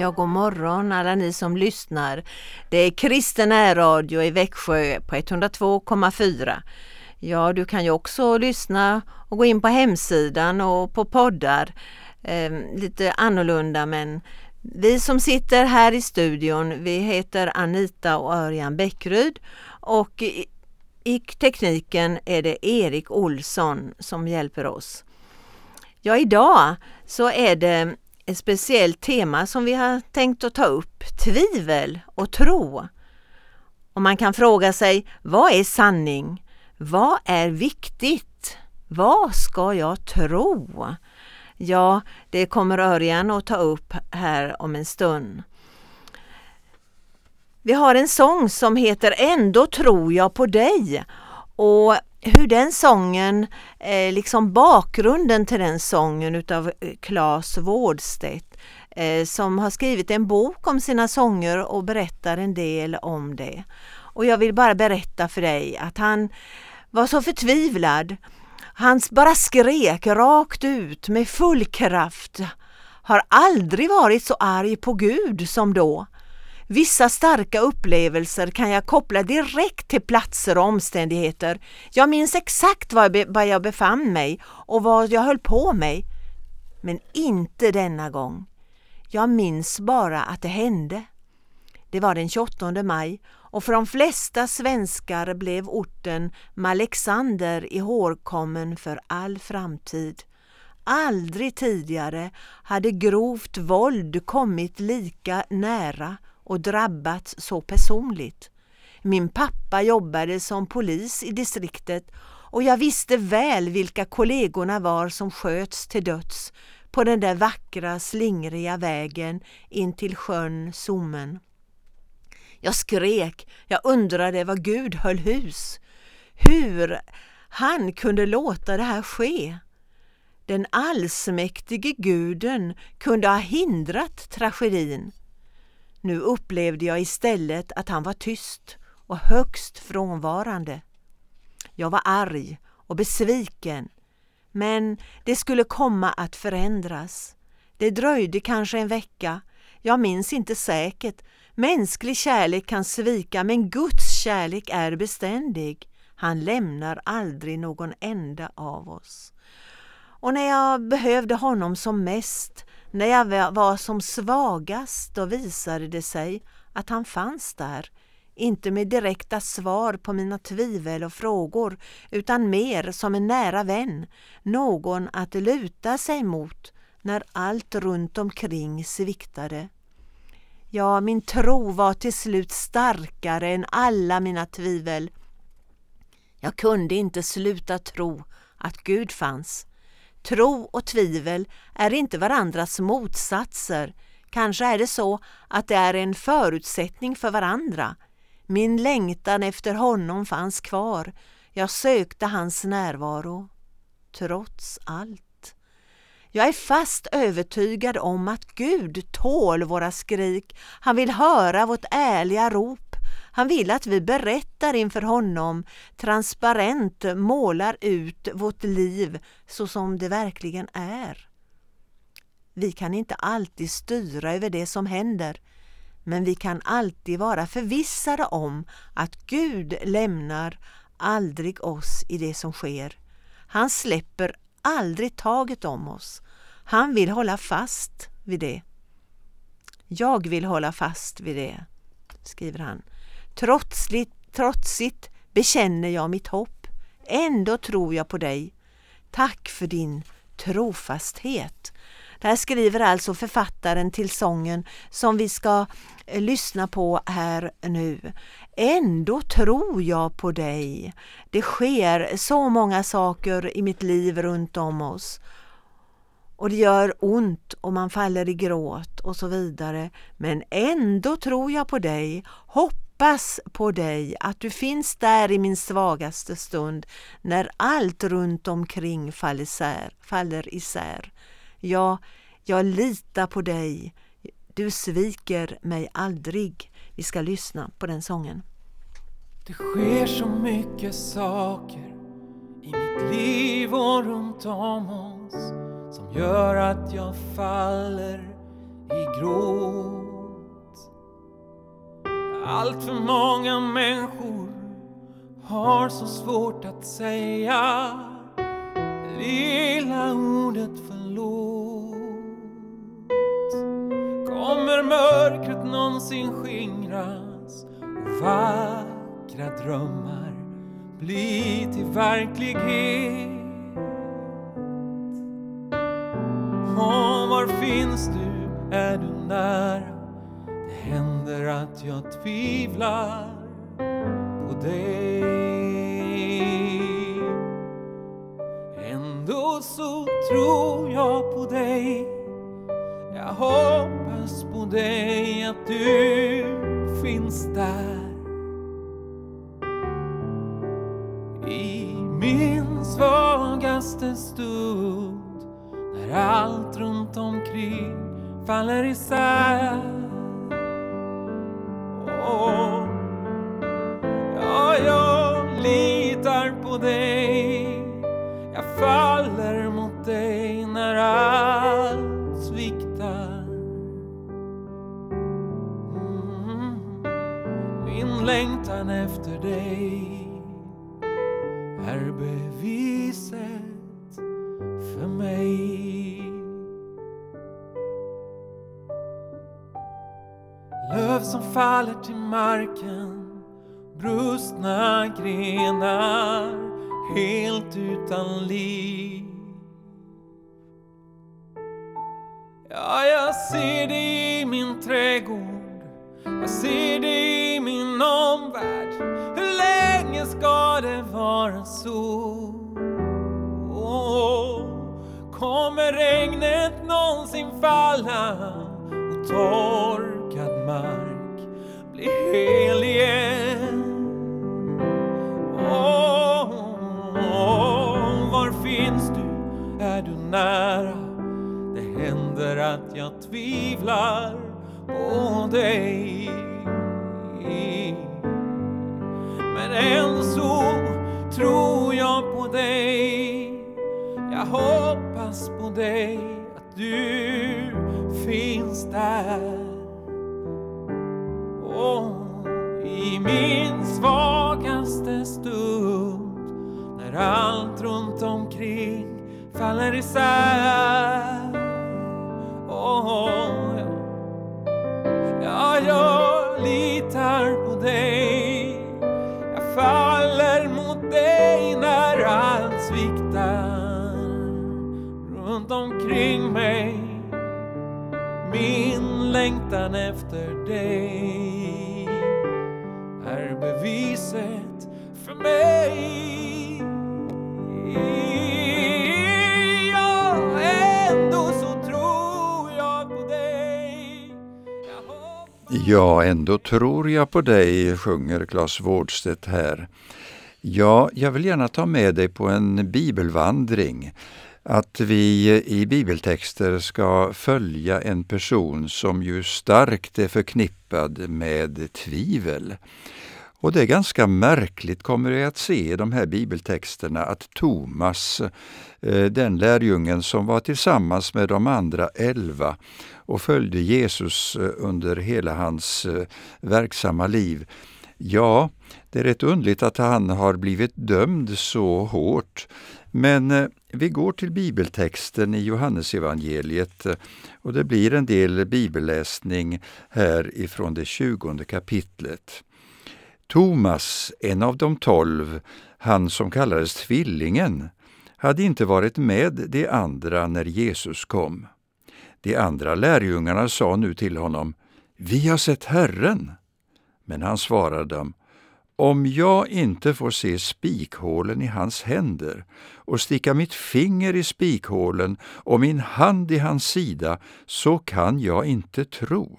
Ja, god morgon alla ni som lyssnar. Det är Kristen Radio i Växjö på 102,4. Ja, du kan ju också lyssna och gå in på hemsidan och på poddar. Eh, lite annorlunda men vi som sitter här i studion, vi heter Anita och Örjan Bäckryd och i, i tekniken är det Erik Olsson som hjälper oss. Ja, idag så är det ett speciellt tema som vi har tänkt att ta upp, tvivel och tro. Och man kan fråga sig, vad är sanning? Vad är viktigt? Vad ska jag tro? Ja, det kommer Örjan att ta upp här om en stund. Vi har en sång som heter Ändå tror jag på dig och hur den sången, eh, liksom bakgrunden till den sången utav eh, Claes Wårdstedt eh, som har skrivit en bok om sina sånger och berättar en del om det. Och jag vill bara berätta för dig att han var så förtvivlad. Han bara skrek rakt ut med full kraft. Har aldrig varit så arg på Gud som då. Vissa starka upplevelser kan jag koppla direkt till platser och omständigheter. Jag minns exakt var jag befann mig och vad jag höll på med. Men inte denna gång. Jag minns bara att det hände. Det var den 28 maj och för de flesta svenskar blev orten Malexander ihågkommen för all framtid. Aldrig tidigare hade grovt våld kommit lika nära och drabbats så personligt. Min pappa jobbade som polis i distriktet och jag visste väl vilka kollegorna var som sköts till döds på den där vackra slingriga vägen in till sjön Sommen. Jag skrek, jag undrade vad Gud höll hus. Hur han kunde låta det här ske. Den allsmäktige guden kunde ha hindrat tragedin. Nu upplevde jag istället att han var tyst och högst frånvarande. Jag var arg och besviken, men det skulle komma att förändras. Det dröjde kanske en vecka, jag minns inte säkert. Mänsklig kärlek kan svika, men Guds kärlek är beständig. Han lämnar aldrig någon enda av oss. Och när jag behövde honom som mest när jag var som svagast då visade det sig att han fanns där, inte med direkta svar på mina tvivel och frågor utan mer som en nära vän, någon att luta sig mot när allt runt omkring sviktade. Ja, min tro var till slut starkare än alla mina tvivel. Jag kunde inte sluta tro att Gud fanns. Tro och tvivel är inte varandras motsatser. Kanske är det så att det är en förutsättning för varandra. Min längtan efter honom fanns kvar. Jag sökte hans närvaro. Trots allt. Jag är fast övertygad om att Gud tål våra skrik. Han vill höra vårt ärliga rop han vill att vi berättar inför honom, transparent målar ut vårt liv så som det verkligen är. Vi kan inte alltid styra över det som händer, men vi kan alltid vara förvissade om att Gud lämnar aldrig oss i det som sker. Han släpper aldrig taget om oss. Han vill hålla fast vid det. Jag vill hålla fast vid det, skriver han. Trotsligt, trotsigt bekänner jag mitt hopp. Ändå tror jag på dig. Tack för din trofasthet. Det här skriver alltså författaren till sången som vi ska eh, lyssna på här nu. Ändå tror jag på dig. Det sker så många saker i mitt liv runt om oss. Och det gör ont och man faller i gråt och så vidare. Men ändå tror jag på dig. Hopp hoppas på dig, att du finns där i min svagaste stund när allt runt omkring faller isär. Faller isär. Ja, jag litar på dig. Du sviker mig aldrig. Vi ska lyssna på den sången. Det sker så mycket saker i mitt liv och runt om oss som gör att jag faller i gråt. Allt för många människor har så svårt att säga lilla ordet förlåt. Kommer mörkret någonsin skingras och vackra drömmar bli till verklighet? Och var finns du? Är du nära? Händer att jag tvivlar på dig. Ändå så tror jag på dig. Jag hoppas på dig, att du finns där. I min svagaste stund när allt runt omkring faller isär. På dig. Jag faller mot dig när allt sviktar. Mm. Min längtan efter dig är beviset för mig. Löv som faller till marken, brustna grenar helt utan liv. Ja, jag ser det i min trädgård, jag ser det i min omvärld. Hur länge ska det vara så? Kommer regnet någonsin falla och torkad mark bli hel igen? Nära? Det händer att jag tvivlar på dig. Men än så tror jag på dig. Jag hoppas på dig, att du finns där. Och i min svagaste stund, när allt runt omkring faller isär. Oh, ja, jag litar på dig. Jag faller mot dig när allt sviktar runt omkring mig. Min längtan efter dig är beviset för mig. Ja, ändå tror jag på dig, sjunger Claes Wårdstedt här. Ja, jag vill gärna ta med dig på en bibelvandring. Att vi i bibeltexter ska följa en person som ju starkt är förknippad med tvivel. Och det är ganska märkligt, kommer vi att se i de här bibeltexterna, att Thomas, eh, den lärjungen som var tillsammans med de andra elva och följde Jesus eh, under hela hans eh, verksamma liv, ja, det är rätt undligt att han har blivit dömd så hårt. Men eh, vi går till bibeltexten i Johannesevangeliet och det blir en del bibelläsning här ifrån det tjugonde kapitlet. Thomas, en av de tolv, han som kallades Tvillingen, hade inte varit med de andra när Jesus kom. De andra lärjungarna sa nu till honom, Vi har sett Herren. Men han svarade dem, om jag inte får se spikhålen i hans händer och sticka mitt finger i spikhålen och min hand i hans sida, så kan jag inte tro.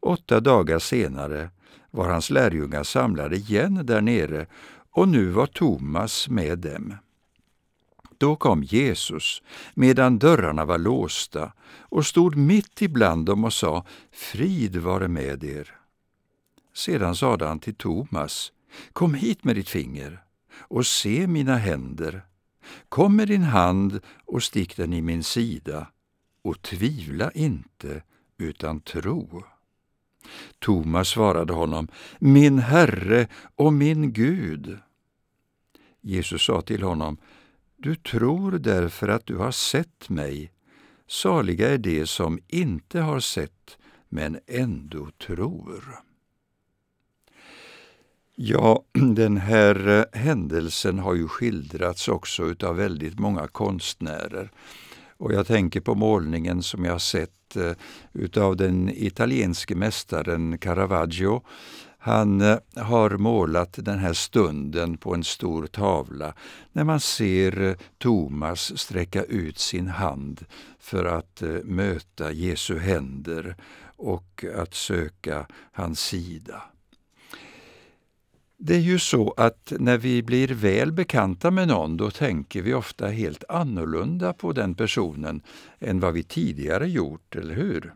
Åtta dagar senare var hans lärjungar samlade igen där nere och nu var Thomas med dem. Då kom Jesus medan dörrarna var låsta och stod mitt ibland dem och sa Frid vare med er. Sedan sade han till Thomas Kom hit med ditt finger och se mina händer. Kom med din hand och stick den i min sida och tvivla inte, utan tro. Thomas svarade honom, Min Herre och min Gud. Jesus sa till honom, du tror därför att du har sett mig. Saliga är de som inte har sett, men ändå tror. Ja, den här eh, händelsen har ju skildrats också utav väldigt många konstnärer. Och jag tänker på målningen som jag sett eh, utav den italienske mästaren Caravaggio. Han eh, har målat den här stunden på en stor tavla när man ser eh, Thomas sträcka ut sin hand för att eh, möta Jesu händer och att söka hans sida. Det är ju så att när vi blir väl bekanta med någon, då tänker vi ofta helt annorlunda på den personen än vad vi tidigare gjort, eller hur?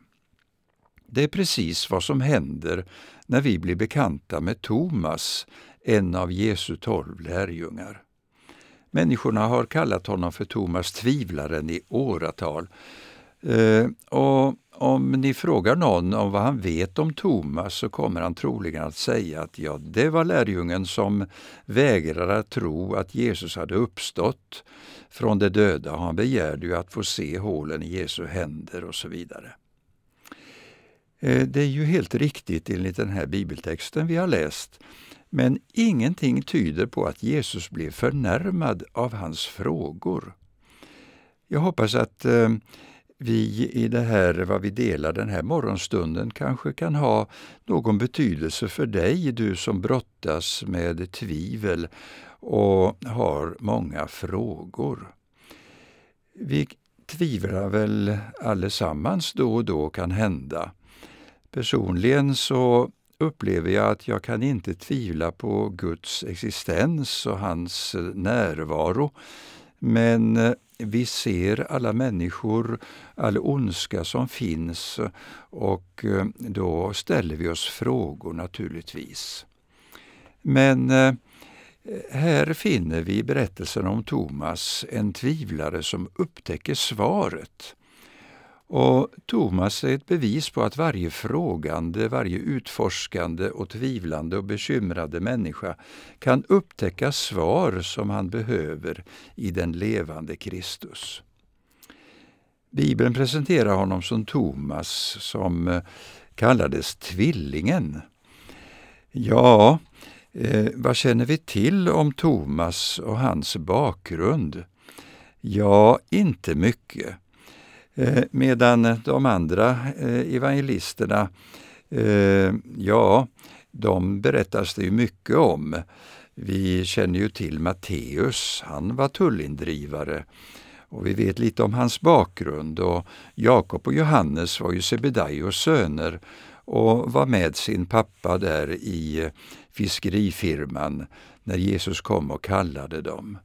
Det är precis vad som händer när vi blir bekanta med Thomas, en av Jesu tolv lärjungar. Människorna har kallat honom för Thomas tvivlaren i åratal. Eh, och om ni frågar någon om vad han vet om Thomas så kommer han troligen att säga att ja, det var lärjungen som vägrade att tro att Jesus hade uppstått från de döda han begärde ju att få se hålen i Jesu händer och så vidare. Eh, det är ju helt riktigt enligt den här bibeltexten vi har läst, men ingenting tyder på att Jesus blev förnärmad av hans frågor. Jag hoppas att eh, vi i det här, vad vi delar den här morgonstunden kanske kan ha någon betydelse för dig, du som brottas med tvivel och har många frågor. Vi tvivlar väl allesammans då och då kan hända. Personligen så upplever jag att jag kan inte tvivla på Guds existens och hans eh, närvaro. Men eh, vi ser alla människor, all ondska som finns och eh, då ställer vi oss frågor naturligtvis. Men här finner vi i berättelsen om Thomas en tvivlare som upptäcker svaret. Och Thomas är ett bevis på att varje frågande, varje utforskande och tvivlande och bekymrade människa kan upptäcka svar som han behöver i den levande Kristus. Bibeln presenterar honom som Thomas, som eh, kallades Tvillingen. Ja, eh, vad känner vi till om Thomas och hans bakgrund? Ja, inte mycket. Eh, medan de andra eh, evangelisterna, eh, ja, de berättas det ju mycket om. Vi känner ju till Matteus, han var tullindrivare och vi vet lite om hans bakgrund och Jakob och Johannes var ju Sebedaios söner och var med sin pappa där i fiskerifirman när Jesus kom och kallade dem.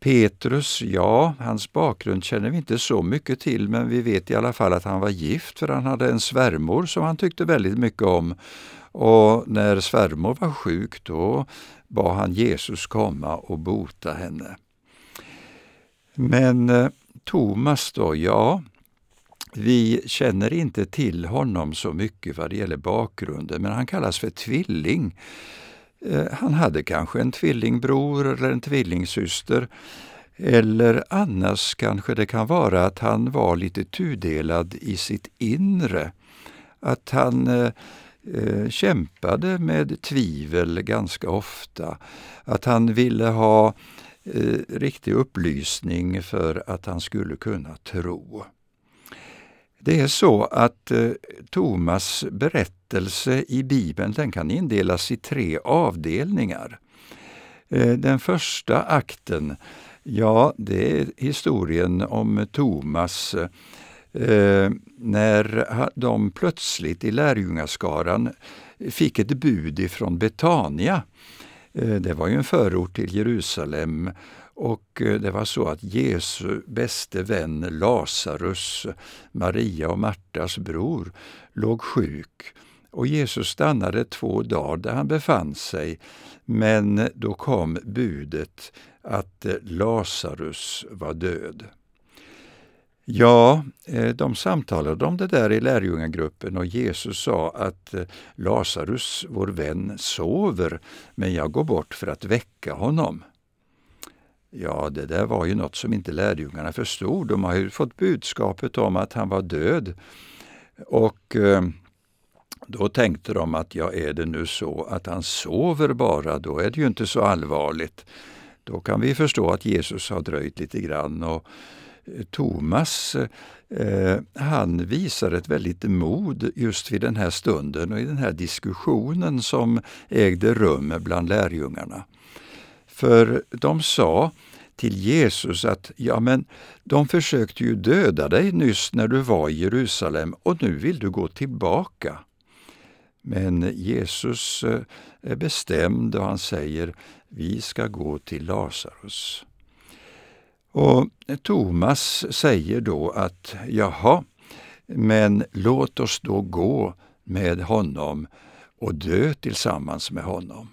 Petrus, ja, hans bakgrund känner vi inte så mycket till men vi vet i alla fall att han var gift för han hade en svärmor som han tyckte väldigt mycket om. Och när svärmor var sjuk då bad han Jesus komma och bota henne. Men eh, Thomas då, ja, vi känner inte till honom så mycket vad det gäller bakgrunden, men han kallas för tvilling. Eh, han hade kanske en tvillingbror eller en tvillingsyster. Eller annars kanske det kan vara att han var lite tudelad i sitt inre. Att han eh, eh kämpade med tvivel ganska ofta. Att han ville ha eh, riktig upplysning för att han skulle kunna tro. Det är så att eh, Thomas berättelse i Bibeln den kan indelas i tre avdelningar. Eh, den första akten, ja, det är historien om Thomas eh, när de plötsligt i lärjungaskaran fick ett bud ifrån Betania. Eh, det var ju en förort till Jerusalem och eh, det var så att Jesu bäste vän Lazarus, Maria och Martas bror, låg sjuk. Och Jesus stannade två dagar där han befann sig, men då kom budet att eh, Lazarus var död. Ja, eh, de samtalade om det där i lärjungagruppen och Jesus sa att Lazarus, vår vän, sover, men jag går bort för att väcka honom. Ja, det där var ju något som inte lärjungarna förstod. De har ju fått budskapet om att han var död. Och eh, då tänkte de att ja, är det nu så att han sover bara, då är det ju inte så allvarligt. Då kan vi förstå att Jesus har dröjt lite grann. Och eh, Thomas eh, han visar ett väldigt mod just vid den här stunden och i den här diskussionen som ägde rum bland lärjungarna. För de sa till Jesus att ja, men de försökte ju döda dig nyss när du var i Jerusalem och nu vill du gå tillbaka. Men Jesus eh, är bestämd och han säger vi ska gå till Lazarus. Och Thomas säger då att jaha, men låt oss då gå med honom och dö tillsammans med honom.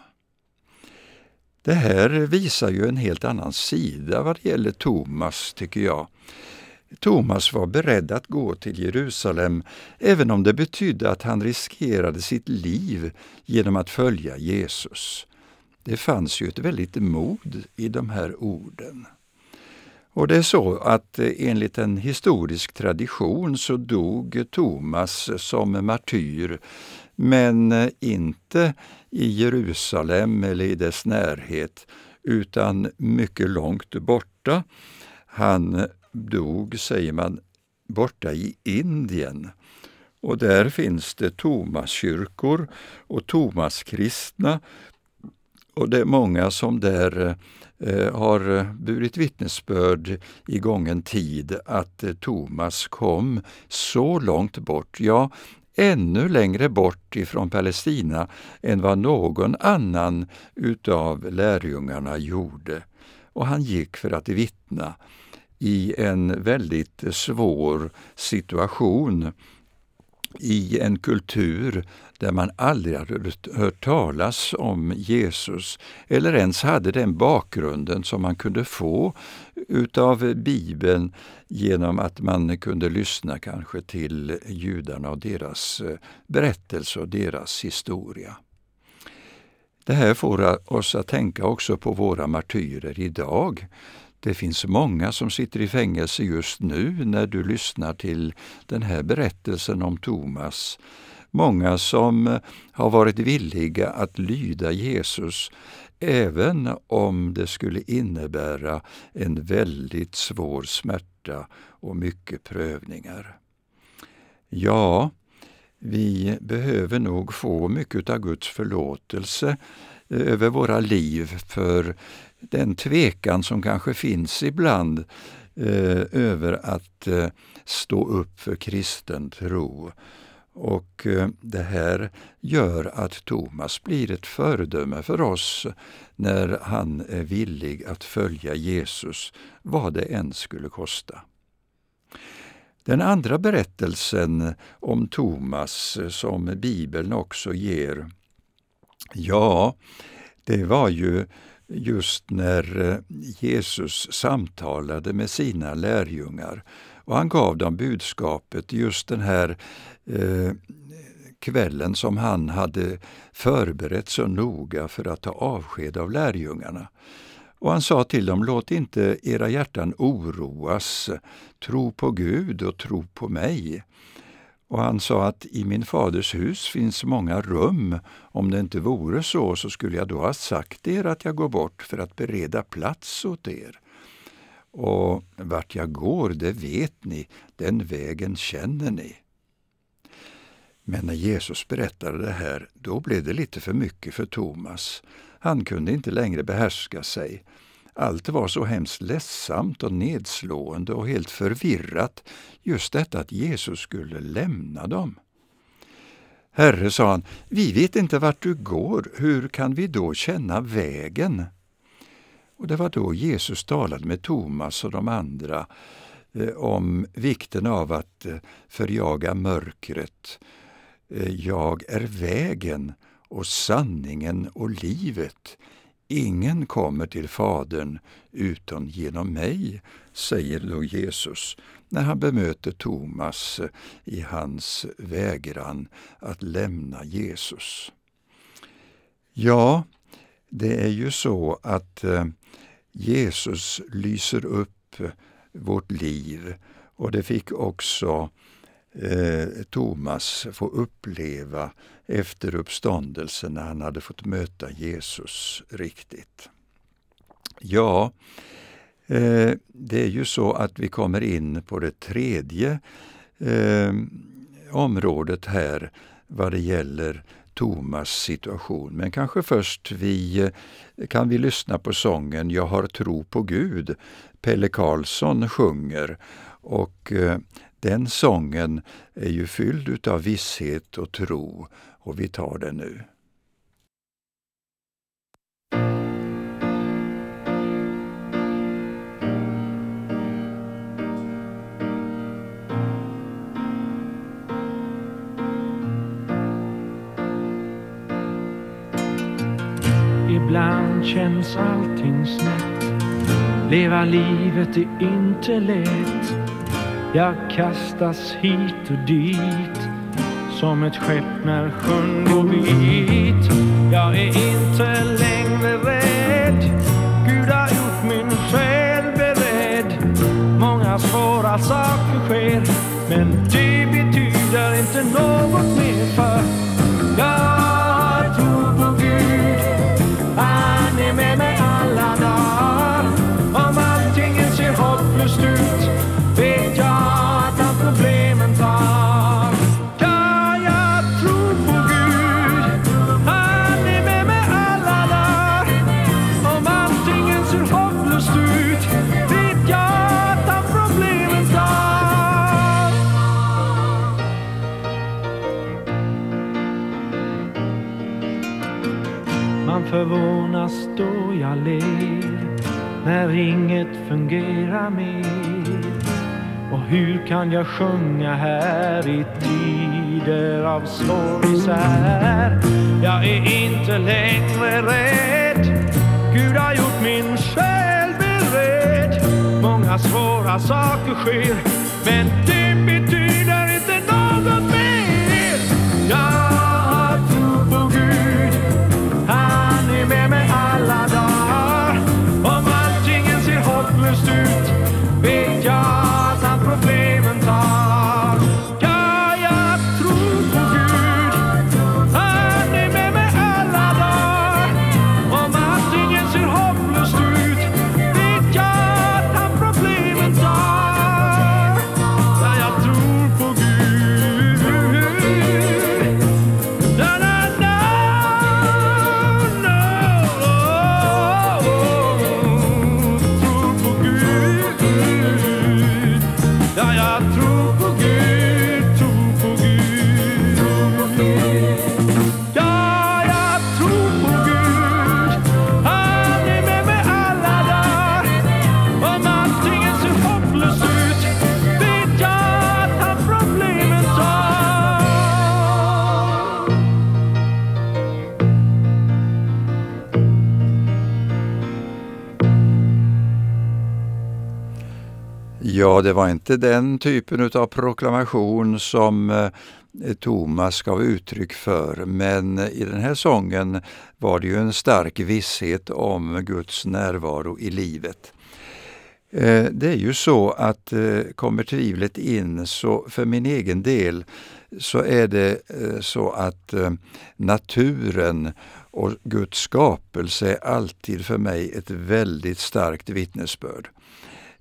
Det här visar ju en helt annan sida vad det gäller Thomas, tycker jag. Thomas var beredd att gå till Jerusalem även om det betydde att han riskerade sitt liv genom att följa Jesus. Det fanns ju ett väldigt mod i de här orden. Och det är så att eh, enligt en historisk tradition så dog Thomas som martyr, men eh, inte i Jerusalem eller i dess närhet, utan mycket långt borta. Han dog, säger man, borta i Indien. Och där finns det Tomaskyrkor och Tomaskristna. Och det är många som där eh, har burit vittnesbörd i gången tid att eh, Thomas kom så långt bort, ja, ännu längre bort ifrån Palestina än vad någon annan utav lärjungarna gjorde. Och han gick för att vittna i en väldigt svår situation i en kultur där man aldrig hade hört talas om Jesus eller ens hade den bakgrunden som man kunde få utav Bibeln genom att man kunde lyssna kanske till judarna och deras eh, berättelse och deras historia. Det här får oss att tänka också på våra martyrer idag. Det finns många som sitter i fängelse just nu när du lyssnar till den här berättelsen om Thomas. Många som eh, har varit villiga att lyda Jesus även om det skulle innebära en väldigt svår smärta och mycket prövningar. Ja, vi behöver nog få mycket av Guds förlåtelse eh, över våra liv för den tvekan som kanske finns ibland eh, över att eh, stå upp för kristen tro. Och eh, det här gör att Thomas blir ett föredöme för oss när han är villig att följa Jesus, vad det än skulle kosta. Den andra berättelsen om Thomas eh, som Bibeln också ger, ja, det var ju just när eh, Jesus samtalade med sina lärjungar. Och han gav dem budskapet just den här eh, kvällen som han hade förberett så noga för att ta avsked av lärjungarna. Och han sa till dem, låt inte era hjärtan oroas, tro på Gud och tro på mig. Och han sa att i min faders hus finns många rum. Om det inte vore så, så skulle jag då ha sagt er att jag går bort för att bereda plats åt er. Och vart jag går, det vet ni, den vägen känner ni. Men när Jesus berättade det här, då blev det lite för mycket för Thomas. Han kunde inte längre behärska sig. Allt var så hemskt ledsamt och nedslående och helt förvirrat, just detta att Jesus skulle lämna dem. Herre, sa han, vi vet inte vart du går, hur kan vi då känna vägen? Och det var då Jesus talade med Thomas och de andra eh, om vikten av att eh, förjaga mörkret. Eh, jag är vägen och sanningen och livet. Ingen kommer till Fadern utom genom mig, säger då Jesus. när han bemöter Thomas i hans vägran att lämna Jesus. Ja, det är ju så att eh, Jesus lyser upp vårt liv och det fick också eh, Thomas få uppleva efter uppståndelsen när han hade fått möta Jesus riktigt. Ja, eh, det är ju så att vi kommer in på det tredje eh, området här vad det gäller Tomas situation. Men kanske först vi, eh, kan vi lyssna på sången Jag har tro på Gud. Pelle Karlsson sjunger och den sången är ju fylld av visshet och tro och vi tar den nu. Ibland känns allting snett. Leva livet är inte lätt. Jag kastas hit och dit. Som ett skepp när sjön går vit. När inget fungerar mer. Och hur kan jag sjunga här i tider av svår isär? Jag är inte längre rädd. Gud har gjort min själ beredd. Många svåra saker sker, men Ja, jag tror Ja, det var inte den typen av proklamation som eh, Thomas gav uttryck för, men i den här sången var det ju en stark visshet om Guds närvaro i livet. Eh, det är ju så att eh, kommer tvivlet in, så för min egen del så är det så att naturen och Guds skapelse är alltid för mig ett väldigt starkt vittnesbörd.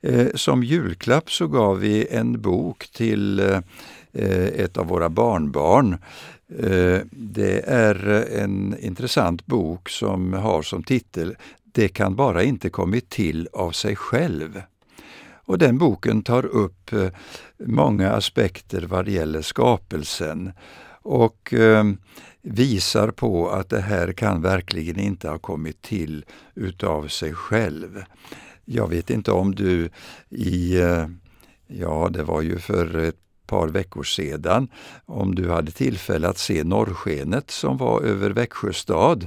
Eh, som julklapp så gav vi en bok till eh, ett av våra barnbarn. Eh, det är en intressant bok som har som titel Det kan bara inte kommit till av sig själv. Och den boken tar upp många aspekter vad det gäller skapelsen och visar på att det här kan verkligen inte ha kommit till utav sig själv. Jag vet inte om du i, eh, ja det var ju för ett par veckor sedan, om du hade tillfälle att se norrskenet som var över Växjö stad.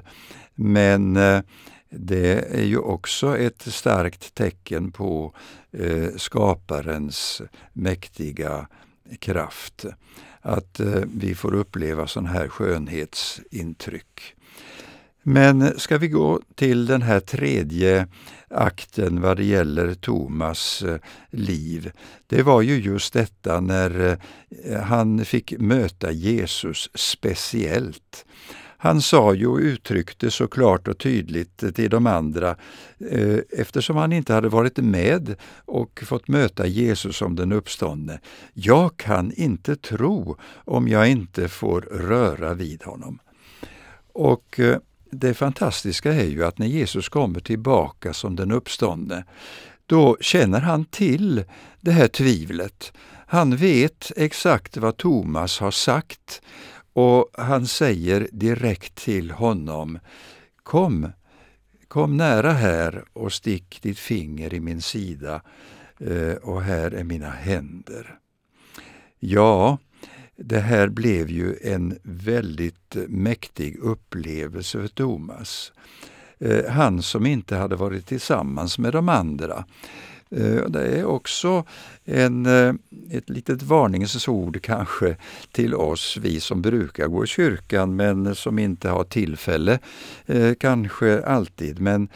Men eh, det är ju också ett starkt tecken på eh, skaparens mäktiga kraft. Att vi får uppleva sån här skönhetsintryck. Men ska vi gå till den här tredje akten vad det gäller Thomas eh, liv. Det var ju just detta när eh, han fick möta Jesus speciellt. Han sa ju och uttryckte så klart och tydligt till de andra eh, eftersom han inte hade varit med och fått möta Jesus som den uppståndne. Jag kan inte tro om jag inte får röra vid honom. Och det fantastiska är ju att när Jesus kommer tillbaka som den uppståndne, då känner han till det här tvivlet. Han vet exakt vad Thomas har sagt och han säger direkt till honom Kom, kom nära här och stick ditt finger i min sida eh, och här är mina händer. Ja, det här blev ju en väldigt mäktig upplevelse för Thomas. Eh, han som inte hade varit tillsammans med de andra. Eh, det är också en, eh, ett litet varningens ord kanske till oss, vi som brukar gå i kyrkan men som inte har tillfälle, kanske alltid. Men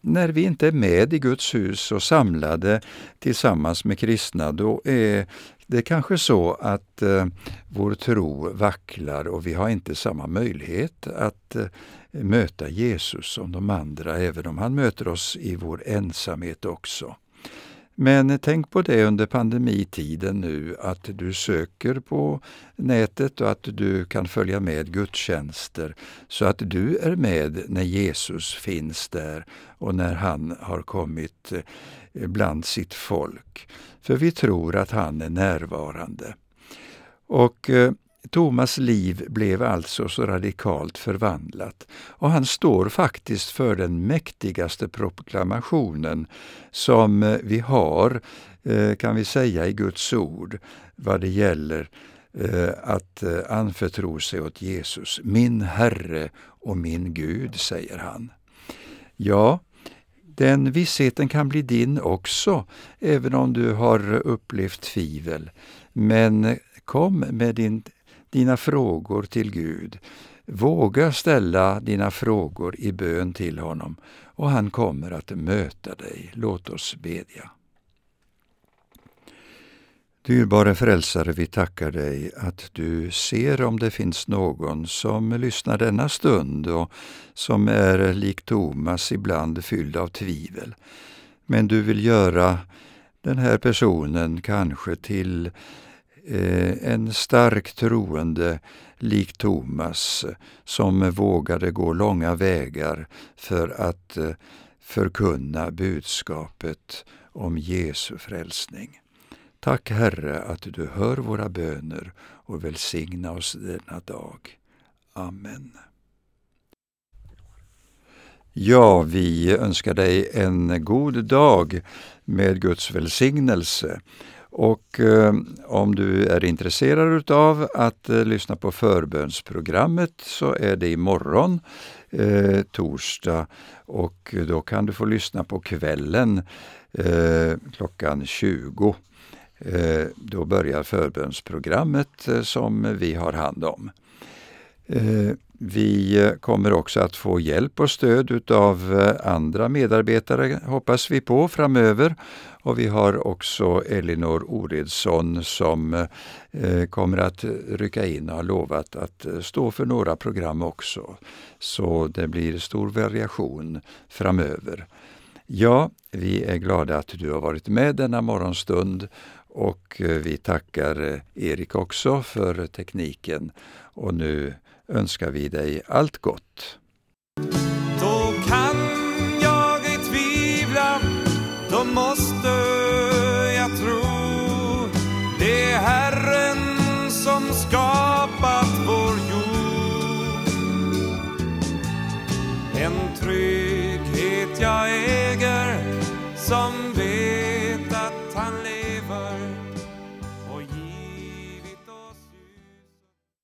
när vi inte är med i Guds hus och samlade tillsammans med kristna, då är det är kanske så att eh, vår tro vacklar och vi har inte samma möjlighet att eh, möta Jesus som de andra, även om han möter oss i vår ensamhet också. Men tänk på det under pandemitiden nu, att du söker på nätet och att du kan följa med gudstjänster så att du är med när Jesus finns där och när han har kommit eh, bland sitt folk. För vi tror att han är närvarande. Och eh, Thomas liv blev alltså så radikalt förvandlat och han står faktiskt för den mäktigaste proklamationen som eh, vi har, eh, kan vi säga, i Guds ord vad det gäller eh, att anförtro sig åt Jesus. Min Herre och min Gud, säger han. Ja, den vissheten kan bli din också, även om du har upplevt tvivel. Men kom med din dina frågor till Gud. Våga ställa dina frågor i bön till honom och han kommer att möta dig. Låt oss bedja. Dyrbara frälsare, vi tackar dig att du ser om det finns någon som lyssnar denna stund och som är lik Thomas ibland fylld av tvivel. Men du vill göra den här personen kanske till Eh, en stark troende lik Thomas som vågade gå långa vägar för att eh, förkunna budskapet om Jesu frälsning. Tack Herre att du hör våra böner och välsigna oss denna dag. Amen. Ja, vi önskar dig en god dag med Guds välsignelse. Och eh, om du är intresserad av att eh, lyssna på förbönsprogrammet så är det imorgon, eh, torsdag, och då kan du få lyssna på kvällen eh, klockan 20. Eh, då börjar förbönsprogrammet eh, som vi har hand om. Eh, vi kommer också att få hjälp och stöd av andra medarbetare, hoppas vi på, framöver. Och vi har också Elinor Oredsson som kommer att rycka in och har lovat att stå för några program också. Så det blir stor variation framöver. Ja, vi är glada att du har varit med denna morgonstund och eh, vi tackar eh, Erik också för tekniken. Och nu önskar vi dig allt gott. Då kan jag ej tvivla, då måste jag tro. Det är Herren som skapat vår jord. En trygghet jag äger som